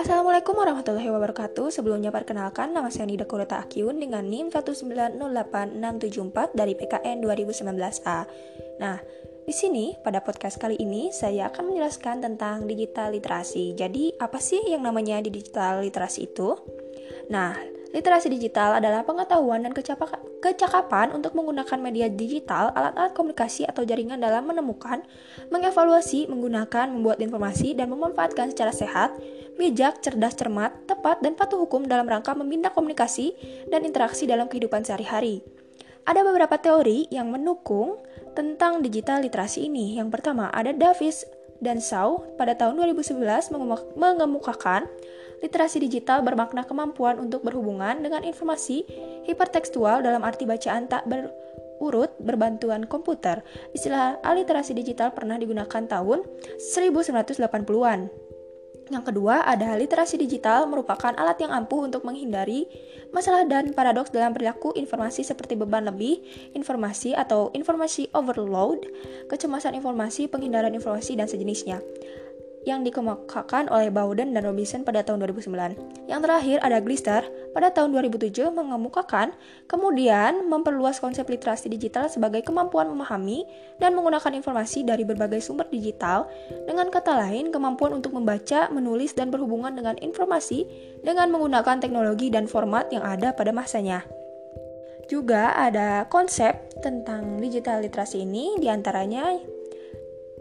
Assalamualaikum warahmatullahi wabarakatuh. Sebelumnya perkenalkan nama saya Nida Kureta Akyun dengan NIM 1908674 dari PKN 2019A. Nah, di sini pada podcast kali ini saya akan menjelaskan tentang digital literasi. Jadi, apa sih yang namanya digital literasi itu? Nah, literasi digital adalah pengetahuan dan kecakapan untuk menggunakan media digital, alat-alat komunikasi atau jaringan dalam menemukan, mengevaluasi, menggunakan, membuat informasi, dan memanfaatkan secara sehat, bijak, cerdas, cermat, tepat, dan patuh hukum dalam rangka membina komunikasi dan interaksi dalam kehidupan sehari-hari. Ada beberapa teori yang mendukung tentang digital literasi ini. Yang pertama, ada Davis dan Shaw pada tahun 2011 mengemukakan literasi digital bermakna kemampuan untuk berhubungan dengan informasi hipertekstual dalam arti bacaan tak berurut berbantuan komputer. Istilah aliterasi digital pernah digunakan tahun 1980-an. Yang kedua, ada literasi digital merupakan alat yang ampuh untuk menghindari masalah dan paradoks dalam perilaku informasi seperti beban lebih, informasi atau informasi overload, kecemasan informasi, penghindaran informasi, dan sejenisnya yang dikemukakan oleh Bowden dan Robinson pada tahun 2009. Yang terakhir ada Glister pada tahun 2007 mengemukakan kemudian memperluas konsep literasi digital sebagai kemampuan memahami dan menggunakan informasi dari berbagai sumber digital dengan kata lain kemampuan untuk membaca, menulis dan berhubungan dengan informasi dengan menggunakan teknologi dan format yang ada pada masanya. Juga ada konsep tentang digital literasi ini di antaranya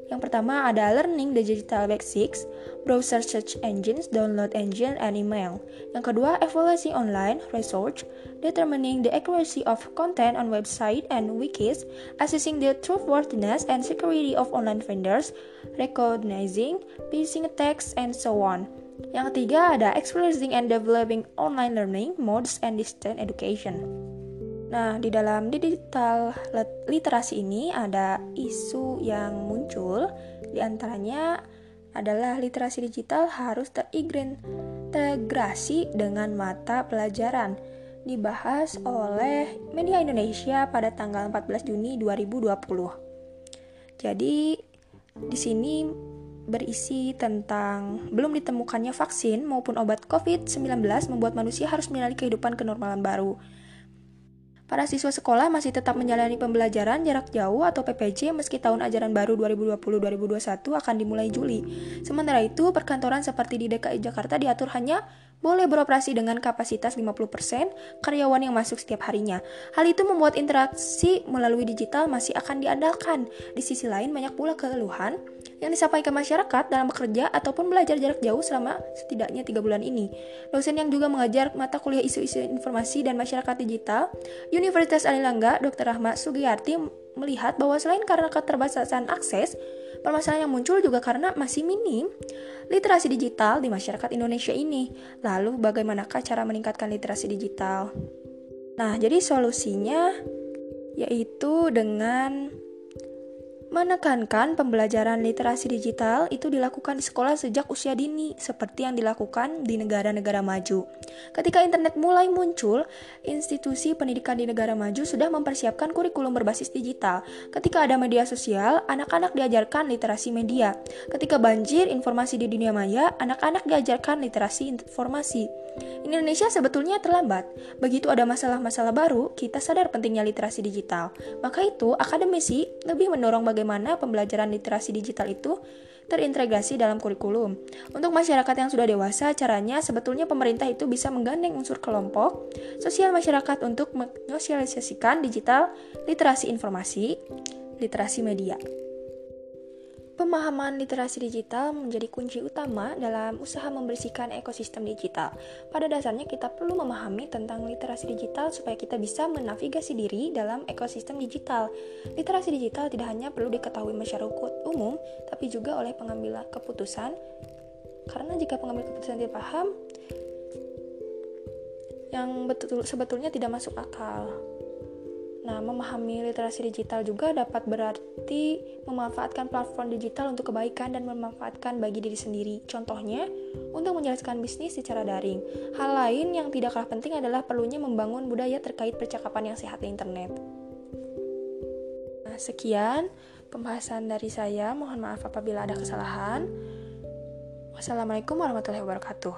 yang pertama ada Learning Digital Basics, Browser Search Engines, Download Engine, and Email. Yang kedua, Evaluasi Online, Research, Determining the Accuracy of Content on Website and Wikis, Assessing the Trustworthiness and Security of Online Vendors, Recognizing Phishing Attacks, and so on. Yang ketiga ada Experiencing and Developing Online Learning, Modes, and Distance Education. Nah, di dalam digital literasi ini ada isu yang muncul, di antaranya adalah literasi digital harus terintegrasi dengan mata pelajaran. Dibahas oleh Media Indonesia pada tanggal 14 Juni 2020. Jadi, di sini berisi tentang belum ditemukannya vaksin maupun obat COVID-19 membuat manusia harus menjalani kehidupan kenormalan baru. Para siswa sekolah masih tetap menjalani pembelajaran jarak jauh atau PPJ meski tahun ajaran baru 2020-2021 akan dimulai Juli. Sementara itu, perkantoran seperti di DKI Jakarta diatur hanya boleh beroperasi dengan kapasitas 50% karyawan yang masuk setiap harinya. Hal itu membuat interaksi melalui digital masih akan diandalkan. Di sisi lain, banyak pula keluhan yang disampaikan masyarakat dalam bekerja ataupun belajar jarak jauh selama setidaknya tiga bulan ini. Dosen yang juga mengajar mata kuliah isu-isu informasi dan masyarakat digital, Universitas Alilangga, Dr. Rahmat Sugiyarti melihat bahwa selain karena keterbatasan akses, Permasalahan yang muncul juga karena masih minim literasi digital di masyarakat Indonesia ini. Lalu bagaimanakah cara meningkatkan literasi digital? Nah, jadi solusinya yaitu dengan Menekankan pembelajaran literasi digital itu dilakukan di sekolah sejak usia dini, seperti yang dilakukan di negara-negara maju. Ketika internet mulai muncul, institusi pendidikan di negara maju sudah mempersiapkan kurikulum berbasis digital. Ketika ada media sosial, anak-anak diajarkan literasi media. Ketika banjir informasi di dunia maya, anak-anak diajarkan literasi informasi. Indonesia sebetulnya terlambat. Begitu ada masalah-masalah baru, kita sadar pentingnya literasi digital. Maka itu, akademisi lebih mendorong bagaimana bagaimana pembelajaran literasi digital itu terintegrasi dalam kurikulum. Untuk masyarakat yang sudah dewasa, caranya sebetulnya pemerintah itu bisa menggandeng unsur kelompok sosial masyarakat untuk menyosialisasikan digital literasi informasi, literasi media. Pemahaman literasi digital menjadi kunci utama dalam usaha membersihkan ekosistem digital. Pada dasarnya kita perlu memahami tentang literasi digital supaya kita bisa menavigasi diri dalam ekosistem digital. Literasi digital tidak hanya perlu diketahui masyarakat umum, tapi juga oleh pengambil keputusan. Karena jika pengambil keputusan tidak paham, yang betul sebetulnya tidak masuk akal. Nah, memahami literasi digital juga dapat berarti memanfaatkan platform digital untuk kebaikan dan memanfaatkan bagi diri sendiri. Contohnya, untuk menjelaskan bisnis secara daring. Hal lain yang tidak kalah penting adalah perlunya membangun budaya terkait percakapan yang sehat di internet. Nah, sekian pembahasan dari saya. Mohon maaf apabila ada kesalahan. Wassalamualaikum warahmatullahi wabarakatuh.